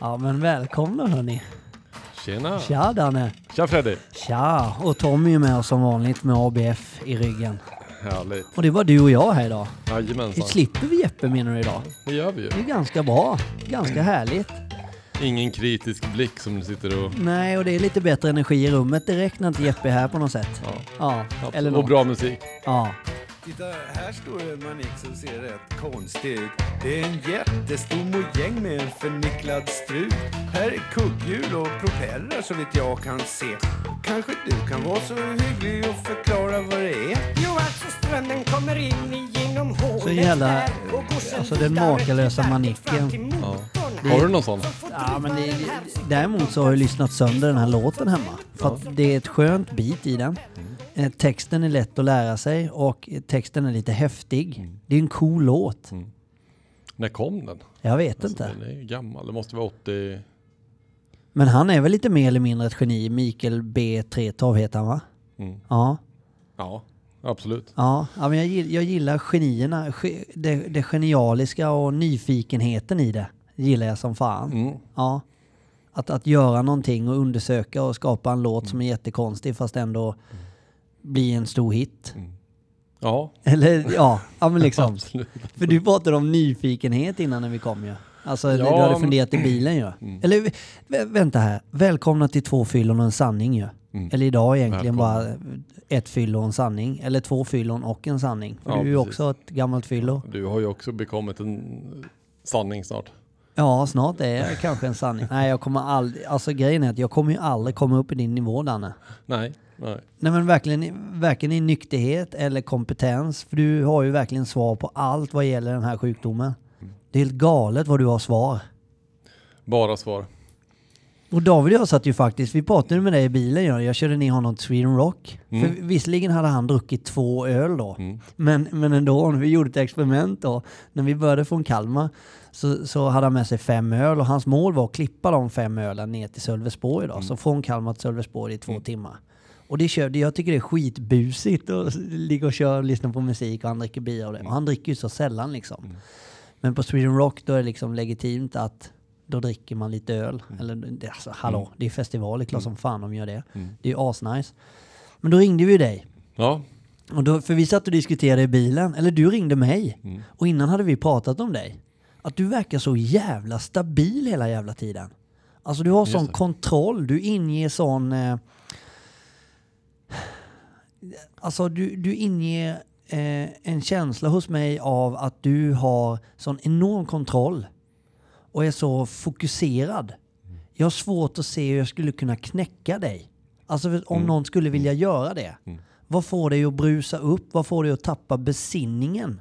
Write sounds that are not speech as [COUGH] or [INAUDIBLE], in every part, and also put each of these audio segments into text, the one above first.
Ja men välkomna hörni. Tjena! Tja Danne. Tja Freddy! Tja! Och Tommy är med oss som vanligt med ABF i ryggen. Härligt. Och det var du och jag här idag. Jajamensan. slipper vi Jeppe menar du idag. Det gör vi ju. Det är ganska bra. Ganska härligt. Ingen kritisk blick som du sitter och... Nej, och det är lite bättre energi i rummet direkt när inte Jeppe är här på något sätt. Ja, Ja, eller och något. bra musik. Ja. Titta, här står en manik som ser rätt konstig ut. Det är en jättestor mojäng med en förnicklad strut. Här är kugghjul och propellrar så vitt jag kan se. Kanske du kan vara så hygglig och förklara vad det är? Jo, alltså strömmen kommer in genom hålet Så jävla- alltså den makalösa manicken. motorn. Har du någon sån? Ja, men det, däremot så har jag lyssnat sönder den här låten hemma. För att det är ett skönt beat i den. Eh, Texten är lätt att lära sig och texten är lite häftig. Det är en cool låt. När kom den? Jag vet Alltså, inte. Den är gammal. Det måste vara 80... Men han är väl lite mer eller mindre ett geni. Mikael B. Tretow heter han va? Mm. Ja. Ja, absolut. Ja, ja men jag, jag gillar genierna. Ge- Det, det genialiska och nyfikenheten i det gillar jag som fan. Mm. Ja. Att, att göra någonting och undersöka och skapa en låt som är jättekonstig fast ändå bli en stor hit. Ja, Eller ja, ja men liksom. [LAUGHS] För du pratade om nyfikenhet innan när vi kom ju. Alltså Ja, du hade men- funderat i bilen ju. [CLEARS THROAT] Mm. Eller vä- vänta här. Välkomna till två fyllon och en sanning ju. Mm. Eller idag egentligen Välkomna. bara ett fyllo och en sanning. Eller två fyllon och en sanning. För Ja, du är ju också ett gammalt fyllo. Du har ju också bekommit en sanning snart. Ja, snart är jag kanske en sanning. Nej, jag kommer aldrig... Alltså grejen är att jag kommer ju aldrig komma upp i din nivå, Danne. Nej, nej. Nej men verkligen, varken i nykterhet eller kompetens. För du har ju verkligen svar på allt vad gäller den här sjukdomen. Det är helt galet vad du har svar. Bara svar. Och David och jag satt ju faktiskt, vi pratade med dig i bilen, jag, jag körde ner honom till Sweden Rock. För visserligen hade han druckit två öl då. Men, men ändå, vi gjorde ett experiment då. När vi började från Kalmar så, så hade han med sig fem öl och hans mål var att klippa de fem ölen ner till Sölvesborg då. Så från Kalmar till Sölvesborg i två timmar. Och det körde, jag tycker det är skitbusigt att ligga och köra och lyssna på musik och han dricker bira och det. Och han dricker ju så sällan liksom. Men på Sweden Rock då är det liksom legitimt att då dricker man lite öl. Eller det- alltså, hallå, det är festival, det är klart som fan de gör det. Det är ju asnice. Men då ringde vi dig. Ja, Och då, för vi satt och diskuterade i bilen, eller du ringde mig. Mm. Och innan hade vi pratat om dig. Att du verkar så jävla stabil hela jävla tiden. Alltså du har Just sån det. kontroll, du inger sån... Eh, alltså du, du inger eh, en känsla hos mig av att du har sån enorm kontroll. Och är så fokuserad. Jag har svårt att se hur jag skulle kunna knäcka dig. Alltså om Mm. någon skulle vilja göra det. Vad får dig att brusa upp? Vad får dig att tappa besinningen?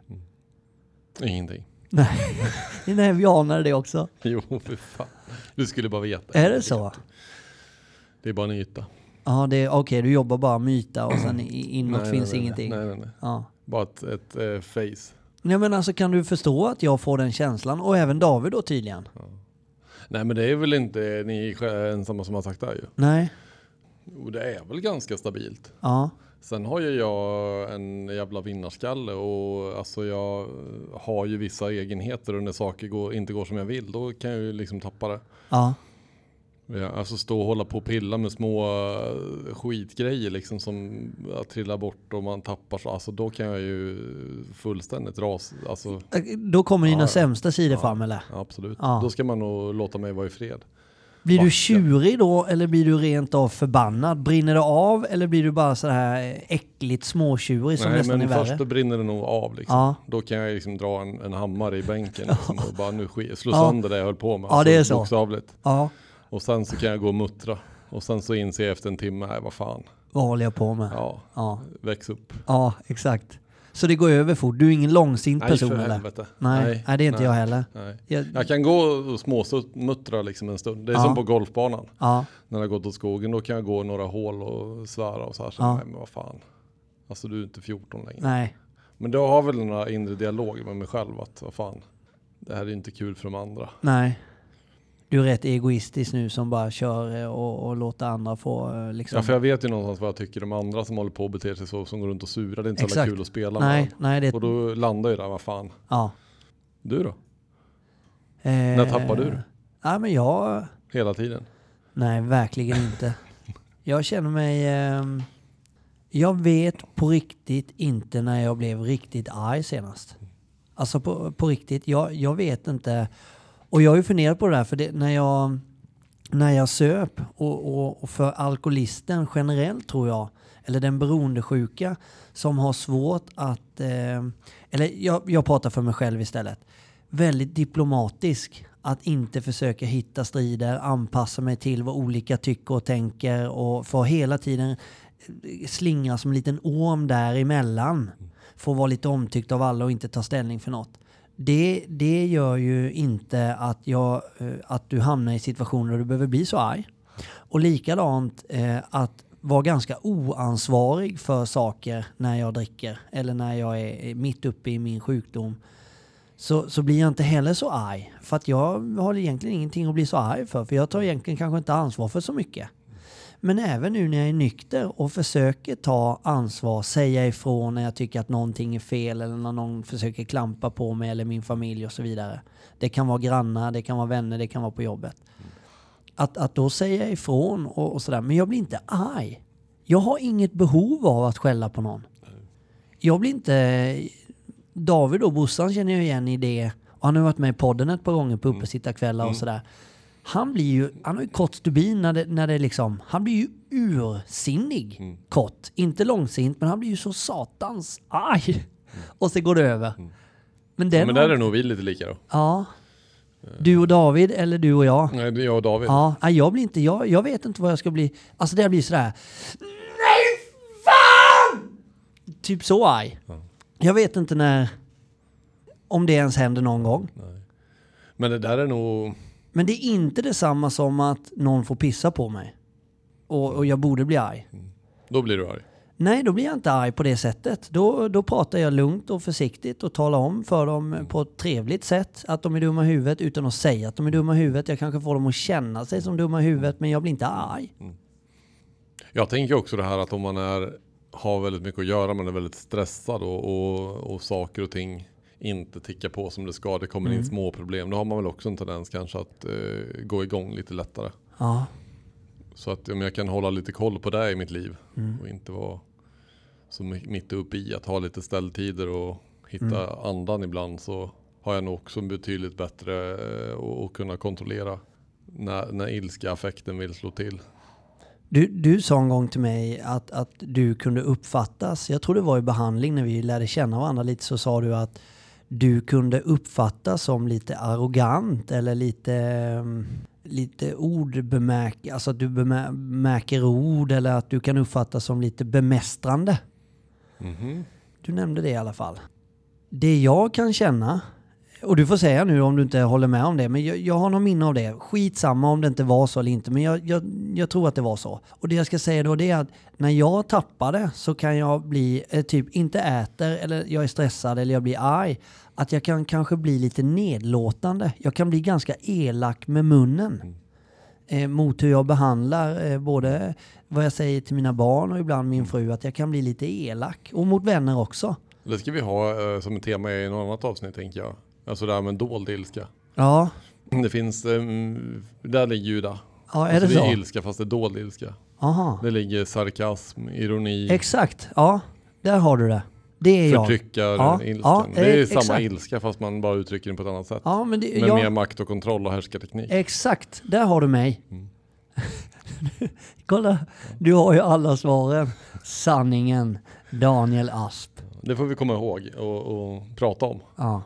ingenting. Nej, [LAUGHS] Nej vi anade det också. Jo, för fan. Du skulle bara veta. Är det så? Det är bara en yta. Ja, det är okej. du jobbar bara med yta och sen inåt Nej, finns nej, ingenting. Nej, nej, nej. Ja. Bara ett, ett eh, face. Nej men alltså kan du förstå att jag får den känslan? Och även David då tydligen? Nej men det är väl inte ni ensamma som har sagt det här ju. Nej? Jo, det är väl ganska stabilt. Ja. Sen har ju jag en jävla vinnarskalle och alltså jag har ju vissa egenheter och när saker går, inte går som jag vill då kan jag ju liksom tappa det. Ja. Ja, Alltså stå och hålla på och pilla med små eh, skitgrejer liksom som att trilla bort och man tappar så, alltså då kan jag ju fullständigt ras, alltså Då kommer dina Ja, sämsta sidor Ja. fram eller? absolut. Ja. Då ska man nog låta mig vara i fred. Blir du Backa. tjurig då eller blir du rent av förbannad? Brinner det av eller blir du bara så här äckligt småtjurig som Nej nästan är men först värre? då brinner det nog av liksom. Ja. Då kan jag liksom dra en, en hammare i bänken [LAUGHS] liksom, och bara nu slå Ja. sönder det jag höll på med. Ja, det är så. Bokstavligt. Ja, Och sen så kan jag gå och muttra. Och sen så inser jag efter en timme, nej vad fan. vad håller jag på med? Ja, Ja, väx upp. ja exakt. Så det går över fort? Du är ingen långsint Nej person eller? helvete. Nej, nej, det är inte nej, jag heller. Nej. Jag, Jag kan gå och småmuttra liksom en stund. Det är Ja. som på golfbanan. ja, När jag gått åt skogen då kan jag gå några hål och svära och så här. Så Ja. Nej men vad fan. Alltså du är inte 14 längre. nej. Men då har väl några inre dialog med mig själv att vad fan. Det här är inte kul för de andra. Nej. Du är rätt egoistisk nu som bara kör eh, och, och låter andra få eh, liksom... Ja för jag vet ju någonstans vad jag tycker de andra som håller på att bete sig så. Som går runt och surar. Det är inte så jävla kul att spela nej, med. nej det... Och då landar ju där, vad fan. Ja. Du då? Eh, När tappar du? Nej, men jag... Hela tiden. Nej, verkligen inte. Jag känner mig... ehm, jag vet på riktigt inte när jag blev riktigt arg senast. Alltså på, på riktigt, jag, jag vet inte. Och jag har ju funderat på det där, för det, när jag, när jag söp och, och, och för alkoholisten generellt tror jag, eller den beroendesjuka som har svårt att, eh, eller jag, jag pratar för mig själv istället, väldigt diplomatisk. Att inte försöka hitta strider, anpassa mig till vad olika tycker och tänker och få hela tiden eh, slingra som en liten orm däremellan. Få vara lite omtyckt av alla och inte ta ställning för något. Det, det gör ju inte att, jag, eh, att du hamnar i situationer där du behöver bli så arg. Och likadant eh, att vara ganska oansvarig för saker när jag dricker eller när jag är mitt uppe i min sjukdom. Så, så blir jag inte heller så arg. För att jag har egentligen ingenting att bli så arg för. För jag tar egentligen kanske inte ansvar för så mycket. Men även nu när jag är nykter och försöker ta ansvar, säga ifrån när jag tycker att någonting är fel eller när någon försöker klampa på mig eller min familj och så vidare. Det kan vara grannar, det kan vara vänner, det kan vara på jobbet. Att, att då säga ifrån och, och sådär, men jag blir inte arg. Jag har inget behov av att skälla på någon. Jag blir inte... David och brorsan känner jag igen i det. Och han har varit med i podden ett par gånger på uppesittarkvällar och sådär. Han blir ju, han har ju kort stubin när det, när det liksom, han blir ju ursinnig kort. Inte långsint, men han blir ju så satans arg. Och så går det över. Men den Ja, men har- där är nog vi lite lika då. Ja. Du och David eller du och jag? Nej, det är jag och David. Ja, nej, jag blir inte, jag, jag vet inte vad jag ska bli. Alltså det blir sådär. Nej fan! Typ så arg. Jag vet inte när, om det ens händer någon gång. Men det där är nog... Men det är inte detsamma som att någon får pissa på mig. Och, och jag borde bli arg. Då blir du arg. Nej, då blir jag inte arg på det sättet. Då, då pratar jag lugnt och försiktigt och talar om för dem på ett trevligt sätt att de är dumma i huvudet utan att säga att de är dumma i huvudet. Jag kanske får dem att känna sig som dumma i huvudet men jag blir inte arg. Jag tänker också det här att om man är, har väldigt mycket att göra, man är väldigt stressad och, och, och saker och ting inte tickar på som det ska, det kommer in små problem. Då har man väl också en tendens kanske att eh, gå igång lite lättare. Ja, Så att om jag kan hålla lite koll på det i mitt liv och inte vara så mi- mitt uppe i att ha lite ställtider och hitta andan ibland så har jag nog också betydligt bättre eh, att- att kunna kontrollera när, när ilska affekten vill slå till. Du, du sa en gång till mig att, att du kunde uppfattas, jag tror det var i behandling när vi lärde känna varandra lite, så sa du att du kunde uppfattas som lite arrogant eller lite, mm, lite ordbemärk, alltså att du bemärker ord eller att du kan uppfattas som lite bemästrande. Du nämnde det i alla fall. Det jag kan känna, och du får säga nu om du inte håller med om det, men jag, jag har någon minne av det. Skitsamma om det inte var så eller inte, men jag, jag, jag tror att det var så. Och det jag ska säga då det är att när jag tappar det så kan jag bli, eh, typ inte äter eller jag är stressad eller jag blir arg. Att jag kan kanske bli lite nedlåtande. Jag kan bli ganska elak med munnen. Eh, mot hur jag behandlar eh, både vad jag säger till mina barn och ibland min fru. Att jag kan bli lite elak. Och mot vänner också. Det ska vi ha eh, som ett tema i något annat avsnitt tänker jag. Alltså det här med dold ilska. Ja, Det finns, um, där ligger ju det. ja är alltså det det så? är ilska fast det är dold ilska. Aha. Det ligger sarkasm, ironi, Exakt, ja. Där har du det. Det är jag. förtryckarilskan. Ja, ja, det är eh, samma exakt. ilska fast man bara uttrycker den på ett annat sätt. Ja, men det, Med mer ja, makt och kontroll och härskarteknik. exakt. Där har du mig. Mm. [LAUGHS] Kolla, du har ju alla svaren. Sanningen, Daniel Asp. Det får vi komma ihåg och, och prata om. Ja.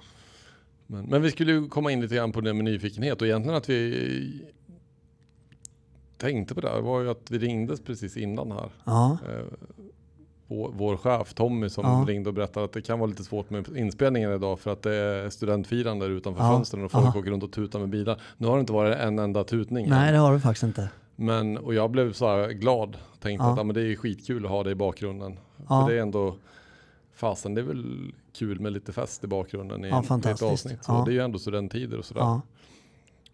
Men, men vi skulle ju komma in lite grann på det med nyfikenhet och egentligen att vi tänkte på det här var ju att vi ringdes precis innan här. Ja. Eh, vår, vår chef Tommy som Ja. ringde och berättade att det kan vara lite svårt med inspelningen idag för att det är studentfirande utanför Ja. fönstren och folk Ja. åker runt och tutar med bilar. Nu har det inte varit en enda tutning. Nej, än. det har du faktiskt inte. Men, och jag blev så här glad. Tänkte Ja. att ja, men det är skitkul att ha det i bakgrunden. För det är ändå, fasen det är väl kul med lite fest i bakgrunden i Ja, ett avsnitt. Så Ja. Det är ju ändå studenttider och sådär. Ja.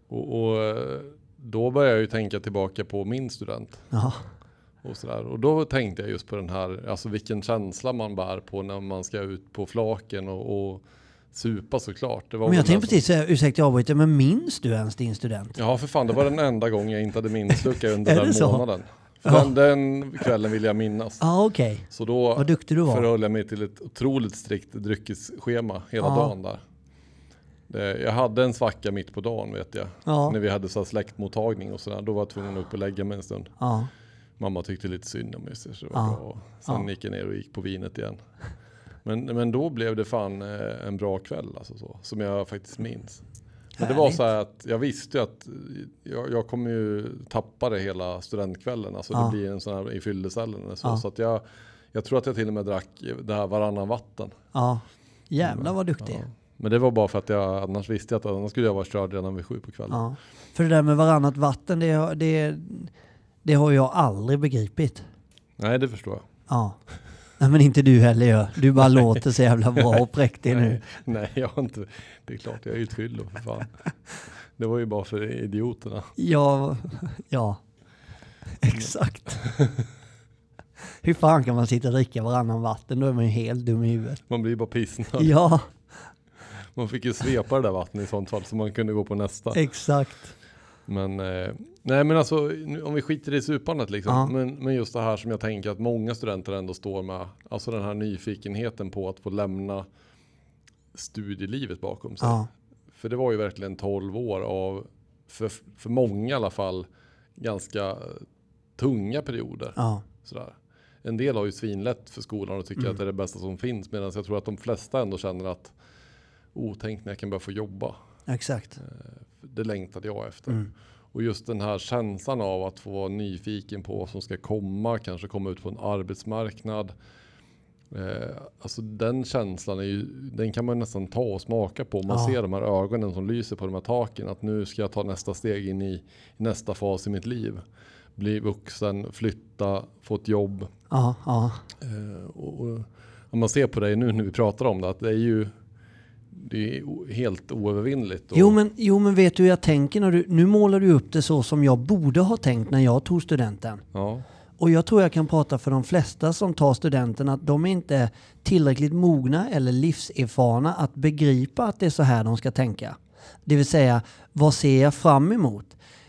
Och, och eh, då började jag ju tänka tillbaka på min student. Ja. Och, sådär. och då tänkte jag just på den här, alltså vilken känsla man bär på när man ska ut på flaken och, och supa såklart. Men jag tänkte precis säga, ursäkta jag avbryter, men minns du ens din student? Ja för fan, det var den enda gången jag inte hade minneslucka under [LAUGHS] den det så? Den, den kvällen vill jag minnas. Ja, ah, okej. Så då Vad duktig du var. förhöll jag mig till ett otroligt strikt dryckesschema hela Ja. dagen där. Det, jag hade en svacka mitt på dagen vet jag. Ja. När vi hade så släktmottagning och sådär. Då var jag tvungen att upp och lägga mig en stund. Mamma tyckte lite synd om mig så det var bra. Sen gick jag ner och gick på vinet igen. Men, men då blev det fan eh, en bra kväll alltså så, som jag faktiskt minns. Men det var så här att jag visste ju att jag, jag kommer ju tappa det hela studentkvällen. Alltså Ja. det blir en sån här i fyllecellen så. Ja. Så att jag, jag tror att jag till och med drack det här varannan vatten. ja. Jävlar vad duktig. Ja. Men det var bara för att jag annars visste jag att annars skulle jag vara körd redan vid sju på kvällen. Ja. För det där med varannat vatten, det, det, det har jag aldrig begripit. Nej det förstår jag. Ja. Nej, men inte du heller gör. Du bara låter så jävla bra och präktig nu. Nej, jag har inte. Det är klart jag är ju ett fyllo för fan. Det var ju bara för idioterna. Ja, ja. Exakt. Hur fan kan man sitta och dricka varannan vatten? Då är man ju helt dum i huvudet. Man blir ju bara pissnödig. Ja, Man fick ju svepa det där vattnet i sånt fall så man kunde gå på nästa. exakt. Men, eh, nej men alltså om vi skiter i supandet liksom. Ja. Men, men just det här som jag tänker att många studenter ändå står med. Alltså den här nyfikenheten på att få lämna studielivet bakom sig. Ja, För det var ju verkligen 12 år av, för, för många i alla fall, ganska tunga perioder. ja, Sådär. En del har ju svinlätt för skolan och tycker Mm. att det är det bästa som finns. Medan jag tror att de flesta ändå känner att oh, tänk när jag kan börja få jobba. exakt. Det längtade jag efter. Mm. Och just den här känslan av att få vara nyfiken på vad som ska komma, kanske komma ut på en arbetsmarknad. Eh, alltså den känslan är ju, den kan man nästan ta och smaka på. Man Ja. ser de här ögonen som lyser på de här taken. Att nu ska jag ta nästa steg in i, i nästa fas i mitt liv. Bli vuxen, flytta, få ett jobb. Ja, ja, Eh, och, och, man ser på dig nu när vi pratar om det, att det är ju det är helt oövervinnligt. Och, Jo men, jo men vet du hur jag tänker när du, nu målar du upp det så som jag borde ha tänkt när jag tog studenten. ja, Och jag tror jag kan prata för de flesta som tar studenten att de är inte tillräckligt mogna eller livserfarna att begripa att det är så här de ska tänka. Det vill säga, vad ser jag fram emot?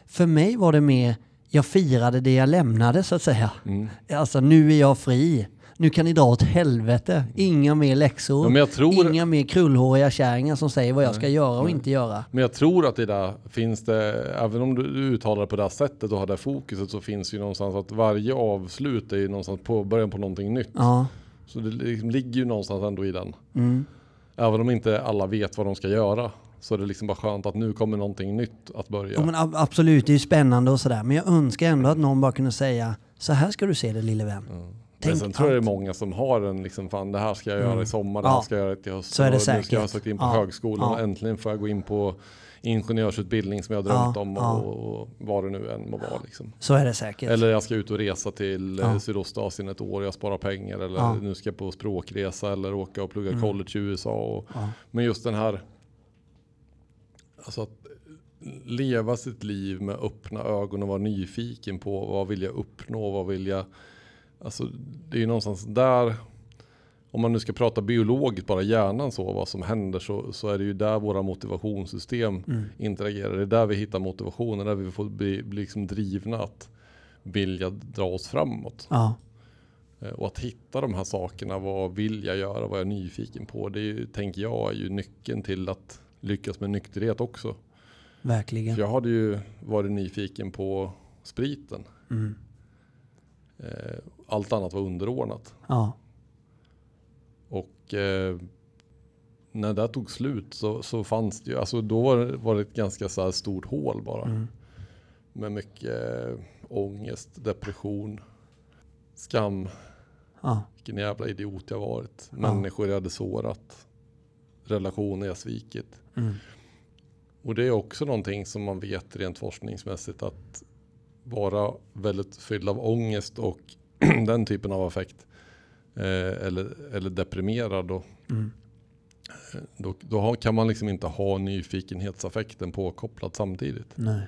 För mig var det mer, jag firade det jag lämnade så att säga. mm. Alltså nu är jag fri. Nu kan ni dra åt helvete. Inga mer läxor. Ja, tror- Inga mer krullhåriga kärringar som säger vad jag ska göra och inte göra. Men jag tror att det där finns det, även om du uttalar det på det här sättet och har det fokuset så finns det ju någonstans att varje avslut är ju någonstans på början på någonting nytt. Ja. Så det ligger ju någonstans ändå i den. Mm. Även om inte alla vet vad de ska göra så är det liksom bara skönt att nu kommer någonting nytt att börja. Jo, men ab- absolut, det är ju spännande och sådär. Men jag önskar ändå att någon bara kunde säga så här ska du se det lille vän. Men sen tror jag det är många som har en liksom, fan det här ska jag göra i sommar, det Ja. här ska jag göra till hösten. Så är det och Nu ska jag ha säkert. sökt in på Ja. högskolan och Ja. äntligen får jag gå in på ingenjörsutbildning som jag drömt Ja. om och, Ja. och vad det nu än må vara. Liksom. Så är det säkert. Eller jag ska ut och resa till Ja. ja. Sydostasien ett år, jag sparar pengar. Eller Ja. Mm. nu ska jag på språkresa eller åka och plugga college i USA. Och, Ja. Men just den här, alltså att leva sitt liv med öppna ögon och vara nyfiken på vad vill jag uppnå, vad vill jag, alltså det är ju någonstans där, om man nu ska prata biologiskt, bara hjärnan så, vad som händer så, så är det ju där våra motivationssystem Mm. interagerar. Det är där vi hittar motivationen, där vi får bli, bli liksom drivna att vilja dra oss framåt. Ja, Eh, Och att hitta de här sakerna, vad vill jag göra, vad är jag nyfiken på? Det är tänker jag är ju nyckeln till att lyckas med nykterhet också. verkligen. För jag hade ju varit nyfiken på spriten. Mm. Eh, Allt annat var underordnat. Ja, Och eh, när det tog slut så, så fanns det ju, alltså då var det, var det ett ganska så stort hål bara. Mm. Med mycket eh, ångest, depression, skam. ja, Vilken jävla idiot jag varit. Ja. Människor jag hade sårat. Relationer jag svikit. mm. Och det är också någonting som man vet rent forskningsmässigt att vara väldigt fylld av ångest och [CLEARS THROAT] den typen av affekt eh, eller, eller deprimerad då, Mm. eh, då, då har, kan man liksom inte ha nyfikenhetsaffekten påkopplad samtidigt. nej.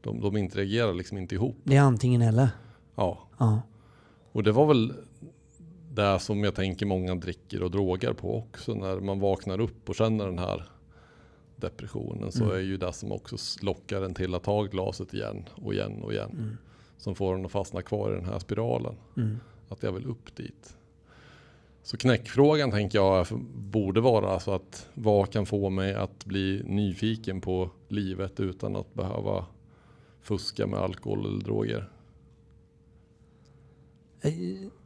De, de interagerar liksom inte ihop. Det är antingen eller. Ja. Ja, Och det var väl det som jag tänker många dricker och droger på också. När man vaknar upp och känner den här depressionen så Mm. är ju det som också lockar en till att ta glaset igen och igen och igen. Mm. Som får en att fastna kvar i den här spiralen. Mm. Att jag vill upp dit. Så knäckfrågan tänker jag borde vara alltså att vad kan få mig att bli nyfiken på livet utan att behöva fuska med alkohol eller droger.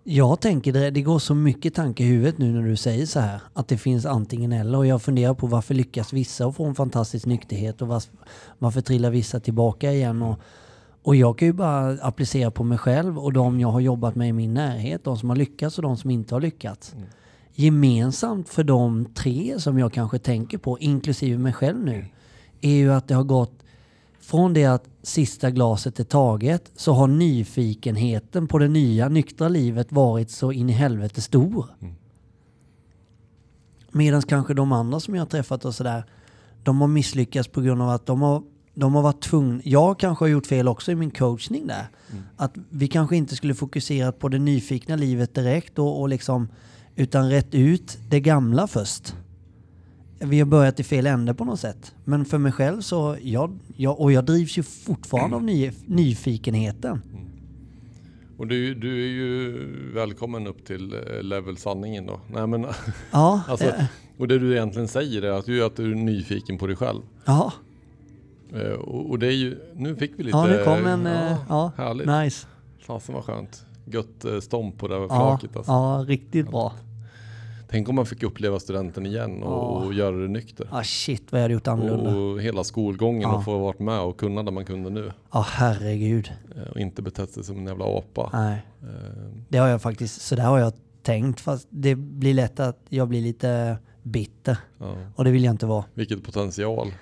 Jag tänker det, det går så mycket tanke i huvudet nu när du säger så här. Att det finns antingen eller. Och jag funderar på varför lyckas vissa få en fantastisk nykterhet och vars, varför trillar vissa tillbaka igen. Och, och jag kan ju bara applicera på mig själv och de jag har jobbat med i min närhet. De som har lyckats och de som inte har lyckats. Gemensamt för de tre som jag kanske tänker på, inklusive mig själv nu, är ju att det har gått från det att sista glaset är taget så har nyfikenheten på det nya nyktra livet varit så in i helvete stor. Mm. Medan kanske de andra som jag har träffat och sådär, de har misslyckats på grund av att de har, de har varit tvungna, jag kanske har gjort fel också i min coachning där. Att vi kanske inte skulle fokusera på det nyfikna livet direkt och, och liksom, utan rätt ut det gamla först vi har börjat i fel ände på något sätt. Men för mig själv så, jag, jag, och jag drivs ju fortfarande av ny, nyfikenheten. Och du, du är ju välkommen upp till eh, level sanningen då. Nej, men, Ja, [LAUGHS] alltså, eh, och det du egentligen säger är att du, att du är nyfiken på dig själv. ja, Och, och det är ju, nu fick vi lite... ja, nu kom en, ja, eh, ja, Härligt. nice. Fasen vad skönt. Gött eh, stomp på det här Ja, flaket alltså. ja, riktigt bra. Tänk om man fick uppleva studenten igen och, Ja. och göra det nykter. Ja, shit vad jag hade gjort annorlunda. Och hela skolgången Ja. och få varit med och kunna det man kunde nu. Ja, herregud. Eh, Och inte betett sig som en jävla apa. Nej, Eh, det har jag faktiskt, så där har jag tänkt. Fast det blir lätt att jag blir lite bitter. Ja. Och det vill jag inte vara. Vilket potential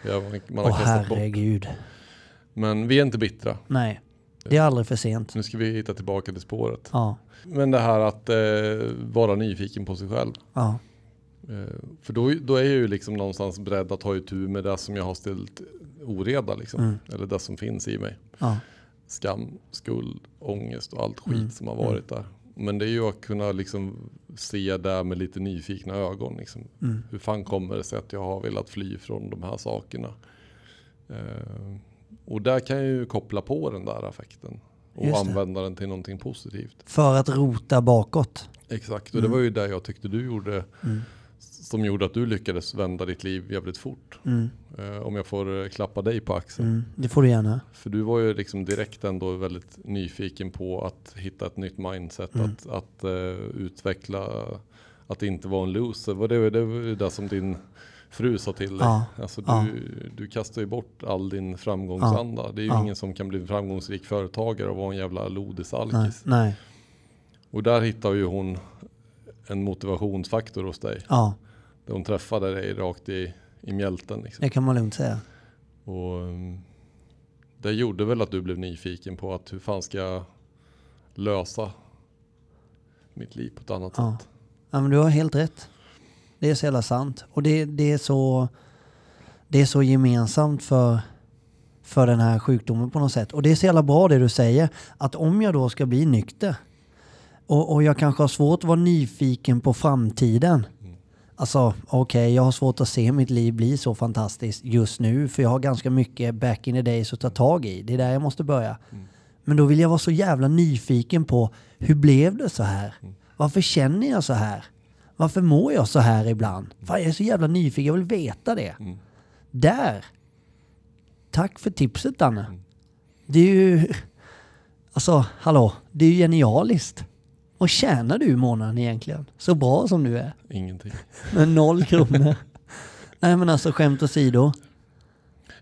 man har Åh kastat bort. herregud. Men vi är inte bittra. Nej, det är aldrig för sent. Nu ska vi hitta tillbaka till spåret. Ja, Men det här att eh, vara nyfiken på sig själv. ja, Eh, för då, då är jag ju liksom någonstans beredd att ta itu med det som jag har ställt oreda liksom. Mm. Eller det som finns i mig. ja, Skam, skuld, ångest och allt skit Mm. som har varit där. Men det är ju att kunna liksom se det med lite nyfikna ögon. Liksom. mm, Hur fan kommer det sig att jag har velat fly från de här sakerna? Eh, och där kan jag ju koppla på den där affekten. Och använda den till någonting positivt. För att rota bakåt. Exakt, och det var ju det jag tyckte du gjorde. Mm. Som gjorde att du lyckades vända ditt liv jävligt fort. Mm, Eh, om jag får eh, klappa dig på axeln. mm, det får du gärna. För du var ju liksom direkt ändå väldigt nyfiken på att hitta ett nytt mindset. Mm. Att, att eh, utveckla, att inte vara en loser. Var det, det var det som din fru sa till dig. Ja, Alltså, du, ja. du kastar ju bort all din framgångsanda. Det är ju ja. ingen som kan bli en framgångsrik företagare och vara en jävla Nej, lodisalkis. nej, Och där hittar ju hon en motivationsfaktor hos dig. ja, Hon träffade dig rakt i, i mjälten. Liksom. det kan man lugnt säga. Och um, det gjorde väl att du blev nyfiken på att hur fan ska jag lösa mitt liv på ett annat Ja. sätt. Ja, men du har helt rätt. Det är så jävla sant. Och det, det, är, så, det är så gemensamt för, för den här sjukdomen på något sätt. Och det är så jävla bra det du säger. Att om jag då ska bli nykter och, och jag kanske har svårt att vara nyfiken på framtiden. Alltså okej, jag har svårt att se mitt liv bli så fantastiskt just nu. För jag har ganska mycket back in the days att ta tag i. Det är där jag måste börja. Men då vill jag vara så jävla nyfiken på hur blev det så här? Varför känner jag så här? Varför mår jag så här ibland? Fan, jag är så jävla nyfiken, jag vill veta det. Mm. Där! Tack för tipset Danne. Det är ju... Alltså, hallå, det är ju genialiskt. Vad tjänar du i månaden egentligen? Så bra som du är. Ingenting. Med noll kronor. Nej men alltså skämt åsido.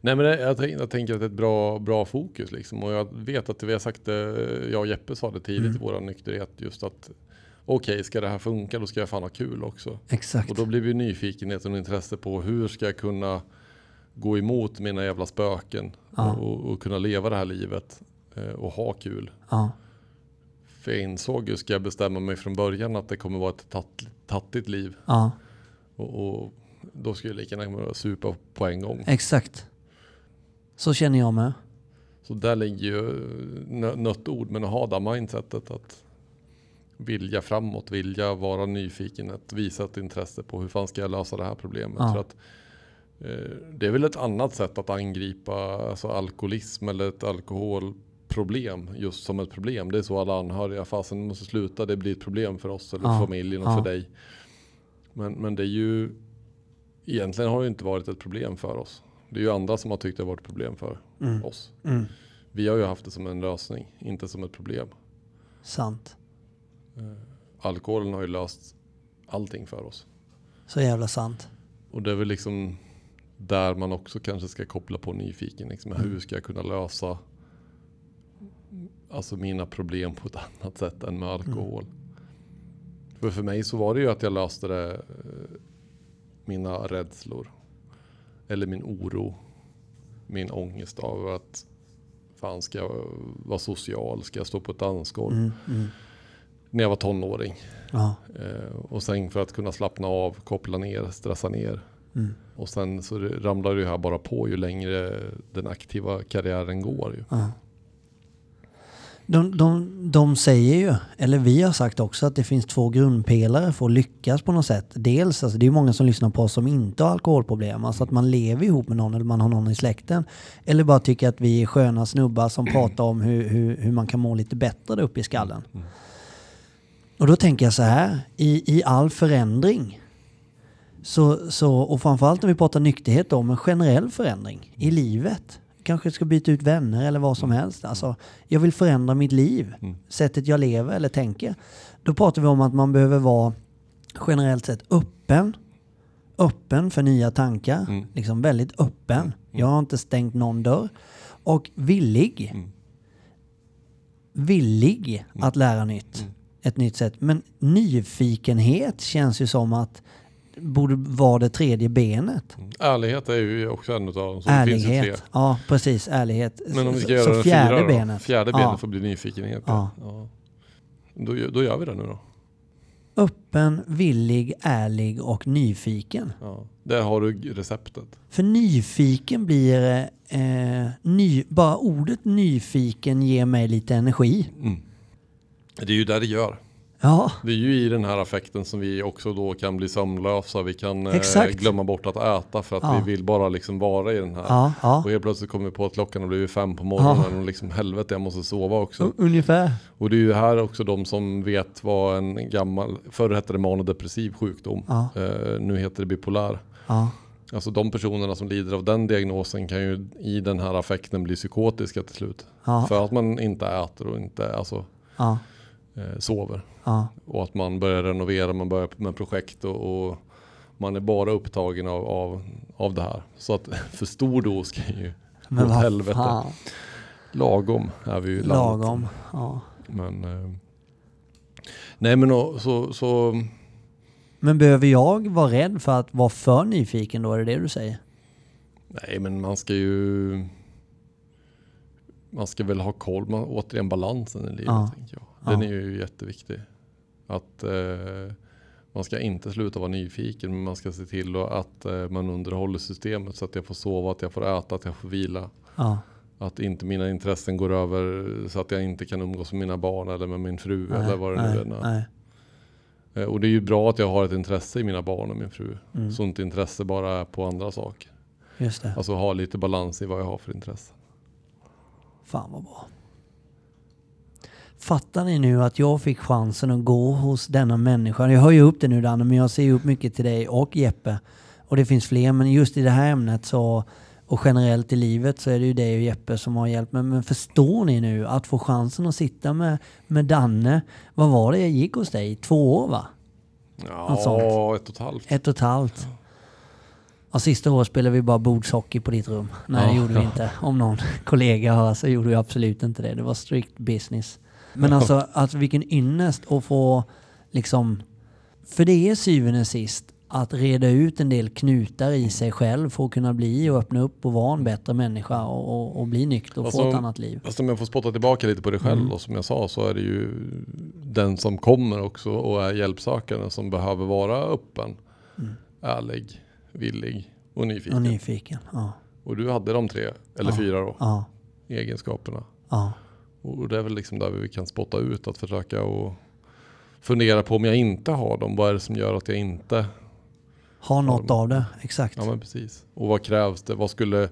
Nej men jag, tänk, jag tänker att det är ett bra, bra fokus liksom. Och jag vet att vi har sagt det, jag och Jeppe sa det tidigt Mm. i våran nykterhet. Just att okej, ska det här funka då ska jag fan ha kul också. Exakt. Och då blir vi nyfikenheten och intresse på hur ska jag kunna gå emot mina jävla spöken Ja. och, och kunna leva det här livet eh, och ha kul. Ja, För jag insåg ju, ska jag bestämma mig från början att det kommer vara ett tatt, tattigt liv. ja, Och, och då skulle jag lika gärna kunna supa på en gång. exakt. Så känner jag med. Så där ligger ju nött ord, men att ha det mindsetet att vilja framåt, vilja vara nyfiken, att visa ett intresse på hur fan ska jag lösa det här problemet. Ja. För att, eh, det är väl ett annat sätt att angripa alltså alkoholism eller ett alkoholproblem just som ett problem. Det är så alla anhöriga, fasen måste sluta, det blir ett problem för oss eller Ja. familjen och Ja. för dig. Men, men det är ju, egentligen har det inte varit ett problem för oss. Det är ju andra som har tyckt det har varit ett problem för Mm. oss. Mm. Vi har ju haft det som en lösning, inte som ett problem. Sant. Alkoholen har ju löst allting för oss. Så jävla sant. Och det är väl liksom där man också kanske ska koppla på nyfiken. Liksom, hur ska jag kunna lösa alltså mina problem på ett annat sätt än med alkohol? För för mig så var det ju att jag löste det, eh, mina rädslor. Eller min oro. Min ångest av att fan ska jag vara social? Ska jag stå på ett dansgolv? Mm. Mm. När jag var tonåring. Eh, och sen för att kunna slappna av, koppla ner, stressa ner. Mm. Och sen så ramlar det här bara på ju längre den aktiva karriären går. Ju. De, de, de säger ju, eller vi har sagt också, att det finns två grundpelare för att lyckas på något sätt. Dels, alltså det är många som lyssnar på oss som inte har alkoholproblem, alltså att man lever ihop med någon eller man har någon i släkten. Eller bara tycker att vi är sköna snubbar som pratar om hur, hur, hur man kan må lite bättre där uppe i skallen. Och då tänker jag så här, i, i all förändring, så, så, och framförallt när vi pratar nykterhet om en generell förändring i livet. Kanske ska byta ut vänner eller vad som helst. Alltså, jag vill förändra mitt liv, Mm. sättet jag lever eller tänker. Då pratar vi om att man behöver vara generellt sett öppen. Öppen för nya tankar. Mm. Liksom väldigt öppen. Jag har inte stängt någon dörr. Och villig. Mm. Villig att lära nytt. Mm. Ett nytt sätt. Men nyfikenhet känns ju som att borde vara det tredje benet. Ärlighet är ju också en av dem. Så det. Ärlighet. Ja, precis. Ärlighet. Men om vi Så- ska göra så fjärde fyra då? benet. Fjärde Ja. benet får bli nyfikenhet. Ja. Ja. Då, då gör vi det nu då. Öppen, villig, ärlig och nyfiken. Ja. Där har du receptet. För nyfiken blir... Eh, ny, bara ordet nyfiken ger mig lite energi. Mm. Det är ju där det gör. Ja, Det är ju i den här affekten som vi också då kan bli sömnlösa. Vi kan eh, glömma bort att äta för att Ja. vi vill bara liksom vara i den här. ja, ja. Och helt plötsligt kommer vi på att klockan har blivit fem på morgonen och liksom helvete jag måste sova också. Ungefär. Och det är ju här också de som vet vad en gammal, förr hette det manodepressiv sjukdom. Ja. Eh, nu heter det bipolär. Ja, Alltså de personerna som lider av den diagnosen kan ju i den här affekten bli psykotiska till slut. ja, För att man inte äter och inte alltså, ja, sover. ja. Och att man börjar renovera, man börjar med projekt och, och man är bara upptagen av, av, av det här. Så att [LAUGHS] för stor dos kan ju Men åt helvete. fan. Lagom är vi ju landet. Lagom. Ja. Men, eh, nej men så, så Men behöver jag vara rädd för att vara för nyfiken då? Är det det du säger? nej men man ska ju man ska väl ha koll, man, återigen balansen i livet. Ja. Tänker jag. Den Ja. är ju jätteviktig. Att eh, man ska inte sluta vara nyfiken men man ska se till att eh, man underhåller systemet så att jag får sova, att jag får äta, att jag får vila. Ja. Att inte mina intressen går över så att jag inte kan umgås med mina barn eller med min fru Nej, eller vad det nu är. nej. Eh, Och det är ju bra att jag har ett intresse i mina barn och min fru. Mm. Så inte intresse bara är på andra saker. Just det. Alltså ha lite balans i vad jag har för intresse. Fan vad bra. Fattar ni nu att jag fick chansen att gå hos denna människa? Jag ju upp det nu Danne, men jag ser upp mycket till dig och Jeppe. Och det finns fler, men just i det här ämnet så och generellt i livet så är det ju dig och Jeppe som har hjälpt mig. Men förstår ni nu att få chansen att sitta med, med Danne, vad var det jag gick hos dig? Två år va? Något sånt. Ja, ett och ett halvt. Ett och ett halvt. Ja, sista året spelade vi bara bordshockey på ditt rum. Nej, det Ja, gjorde vi ja. inte. Om någon [LAUGHS] kollega hör så gjorde vi absolut inte det. Det var strict business. Men alltså, alltså vilken ynnest att få liksom... För det är syvende och sist att reda ut en del knutar i sig själv för att kunna bli och öppna upp och vara en bättre människa och, och, och bli nykter och få Alltså, ett annat liv. Fast om jag får spotta tillbaka lite på det själv Mm. då, som jag sa så är det ju den som kommer också och är hjälpsökande som behöver vara öppen, Mm. ärlig, villig och nyfiken. Och nyfiken. Ja, Och du hade de tre, eller Ja. fyra då, ja, egenskaperna. ja. Och det är väl liksom där vi kan spotta ut att försöka och fundera på om jag inte har dem. Vad är det som gör att jag inte Ha något av det, exakt. Ja men precis. Och vad krävs det? Vad skulle,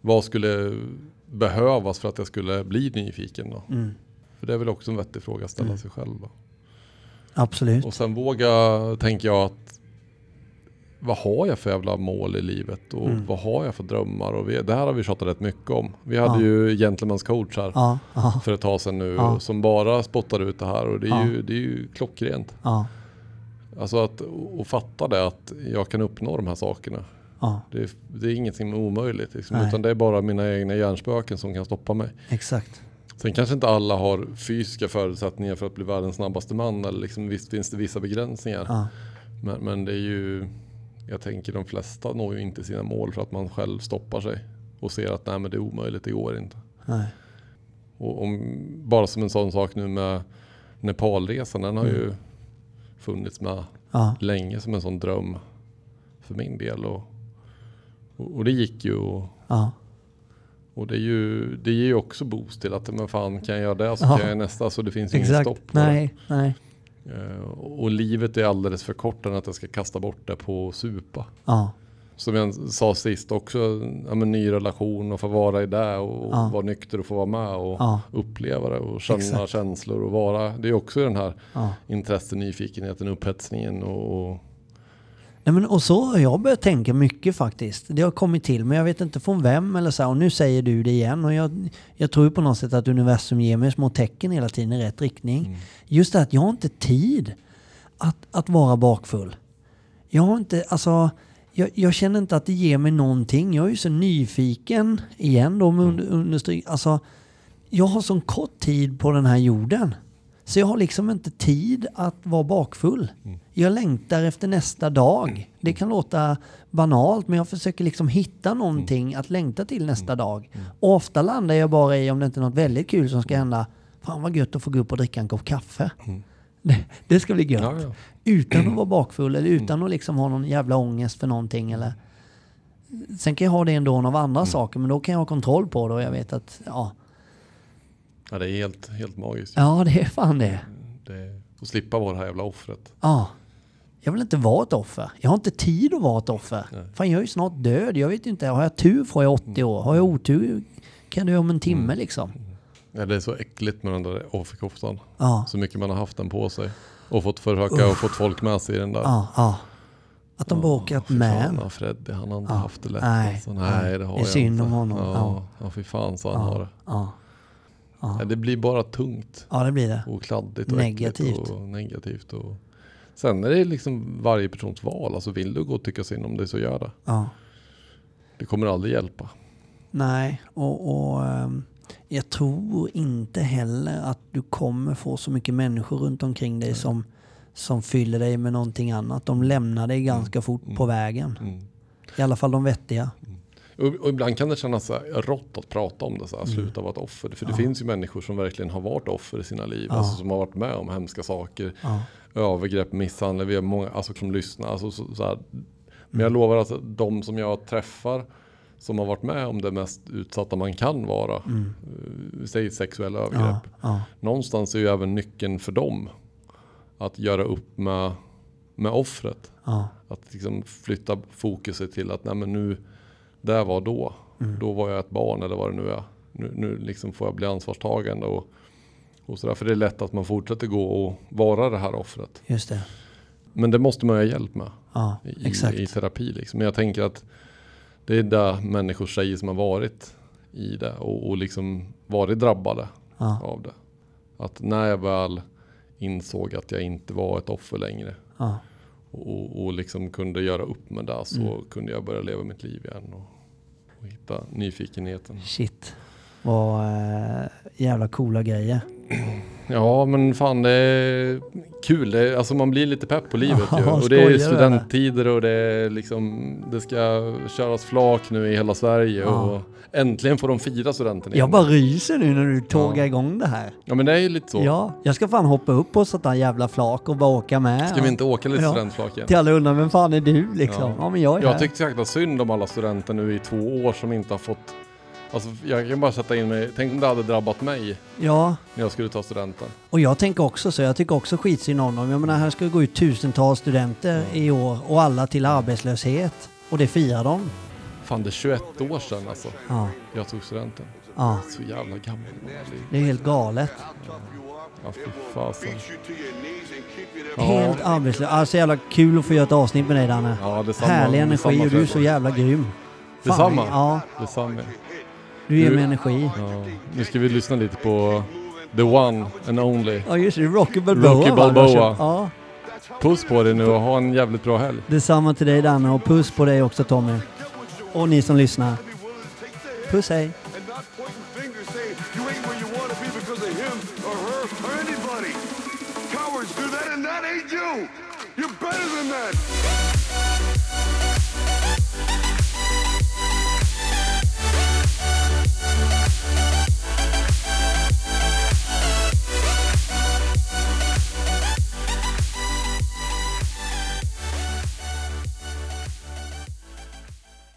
vad skulle behövas för att jag skulle bli nyfiken då? Mm. För det är väl också en vettig fråga att ställa sig själv. Då. Absolut. Och sen våga, tänker jag att vad har jag för jävla mål i livet och Mm. vad har jag för drömmar? Och vi, det här har vi tjatat rätt mycket om. Vi hade Ja. ju Gentlemen's coach här Ja, ja, för ett tag sedan nu som bara spottar ut det här och det är, ju, det är ju klockrent. Alltså att och fatta det att jag kan uppnå de här sakerna. Det är, det är ingenting omöjligt liksom, utan det är bara mina egna hjärnspöken som kan stoppa mig. exakt. Sen kanske inte alla har fysiska förutsättningar för att bli världens snabbaste man eller liksom, visst finns det vissa begränsningar. Men, men det är ju, jag tänker de flesta når ju inte sina mål för att man själv stoppar sig och ser att nej men det är omöjligt, det går inte. nej. Och om, bara som en sån sak nu med Nepalresan, den har Mm. ju funnits med Ja, länge som en sån dröm för min del. Och, och, och det gick ju och, och det, är ju, det ger ju också boost till att men fan kan jag göra det så Ja. kan jag nästa så det finns ju inget stopp. Nej, nej. Eh, och, och livet är alldeles för kort än att jag ska kasta bort det på supa. Ja, Som jag sa sist också, ja, men ny relation och få vara i det och Ja. vara nykter och få vara med och ja, uppleva det och känna Exakt. känslor och vara. Det är också den här ja. intresset, nyfikenheten, upphetsningen och, och Nej, men, och så har jag börjat tänka mycket faktiskt. Det har kommit till, men jag vet inte från vem eller så. Och nu säger du det igen. Och jag, jag tror på något sätt att universum ger mig små tecken hela tiden i rätt riktning. Mm. Just det att jag har inte tid att, att vara bakfull. Jag har inte, alltså, jag, jag känner inte att det ger mig någonting. Jag är ju så nyfiken, igen då med under, understryk, alltså, jag har sån kort tid på den här jorden. Så jag har liksom inte tid att vara bakfull. Jag längtar efter nästa dag. Det kan låta banalt men jag försöker liksom hitta någonting att längta till nästa dag. Och ofta landar jag bara i om det inte är något väldigt kul som ska hända. Fan vad gött att få gå upp och dricka en kopp kaffe. Det, det ska bli gött. Ja, ja. Utan att vara bakfull eller utan att liksom ha någon jävla ångest för någonting. Eller... Sen kan jag ha det ändå av andra saker men då kan jag ha kontroll på det och jag vet att ja, ja, det är helt, helt magiskt. ja det är fan det. Det, att slippa vara det här jävla offret. Ja. Jag vill inte vara ett offer. Jag har inte tid att vara ett offer. Nej. Fan, jag är ju snart död. Jag vet inte. Har jag tur får jag 80 år. Har jag otur kan det om en timme liksom. Ja, det är så äckligt med den där offerkoftan. Ja, Så mycket man har haft den på sig. Och fått försöka och fått folk med sig i den där. ja, ja. Att de bara åker fy fan, Freddy, han har inte haft det lätt. Nej, alltså. nej. nej, det har Det är jag synd inte. om honom. Ja, Ja. ja. fy fan så han har det. Ja, det blir bara tungt ja, det blir det. och kladdigt och Negativt. och negativt. Och... Sen är det liksom varje persons val. Alltså vill du gå och tycka synd om dig så gör det. Ja. Det kommer aldrig hjälpa. Nej, och, och ehm, jag tror inte heller att du kommer få så mycket människor runt omkring dig som, som fyller dig med någonting annat. De lämnar dig ganska fort på vägen. Mm. I alla fall de vettiga. Och, och ibland kan det kännas så rått att prata om det. Så här, Sluta vara ett offer. För det finns ju människor som verkligen har varit offer i sina liv. Ja. Alltså, som har varit med om hemska saker. Ja, övergrepp, misshandel. Vi har många alltså, som lyssnar. Alltså, så, så här. Men jag lovar att de som jag träffar som har varit med om det mest utsatta man kan vara. Mm. Säg sexuella övergrepp. ja, ja, Någonstans är ju även nyckeln för dem att göra upp med, med offret. ja, Att liksom flytta fokuset till att nej men nu, det var då. Då var jag ett barn eller vad det nu är. Nu, nu liksom får jag bli ansvarstagande och, och sådär. För det är lätt att man fortsätter gå och vara det här offret. just det. Men det måste man ju ha hjälp med Ja, i, exakt. i terapi. Liksom. Men jag tänker att det är där människor säger som har varit i det och, och liksom varit drabbade Ja, av det. Att när jag väl insåg att jag inte var ett offer längre ja, och, och liksom kunde göra upp med det så Mm. kunde jag börja leva mitt liv igen och, och hitta nyfikenheten. shit. Vad äh, jävla coola grejer. [CLEARS THROAT] Ja men fan det är kul. Det är, alltså man blir lite pepp på livet ju. [LAUGHS] Ja, Och det är studenttider och det är liksom Det ska köras flak nu i hela Sverige Ja. och äntligen får de fira studenten igen. Jag bara ryser nu när du tågar igång det här. Ja men det är ju lite så. Ja, jag ska fan hoppa upp på sånt där jävla flak och bara åka med. Ska vi inte åka lite Ja. studentflak igen? Till alla undrar, vem fan är du liksom? Ja, Ja. men jag är Jag här. tyckte jäkla synd om alla studenter nu i två år som inte har fått Alltså jag kan bara sätta in mig, tänk om det hade drabbat mig Ja, när jag skulle ta studenten. och jag tänker också så. Jag tycker också skitsynd om dem. Jag menar, här ska gå ut tusentals studenter i år och alla till arbetslöshet. Och det firar de. Fan det är 21 år sedan alltså. Ja, Jag tog studenten. ja. Så jävla gammal. Det är helt galet. Ja fy fasen. Helt arbetslös. Alltså jävla kul att få göra ett avsnitt med dig Danne. Ja detsamma. Härlig energi och du är så jävla grym. Detsamma. Ja, Detsamma. Du ger mig energi. Ja. Nu ska vi lyssna lite på The One and Only. Ja just det, Rocky Balboa Rocky? Balboa. Ja. Puss på dig nu och ha en jävligt bra helg. Detsamma till dig Danne och puss på dig också Tommy. Och ni som lyssnar. Puss hej.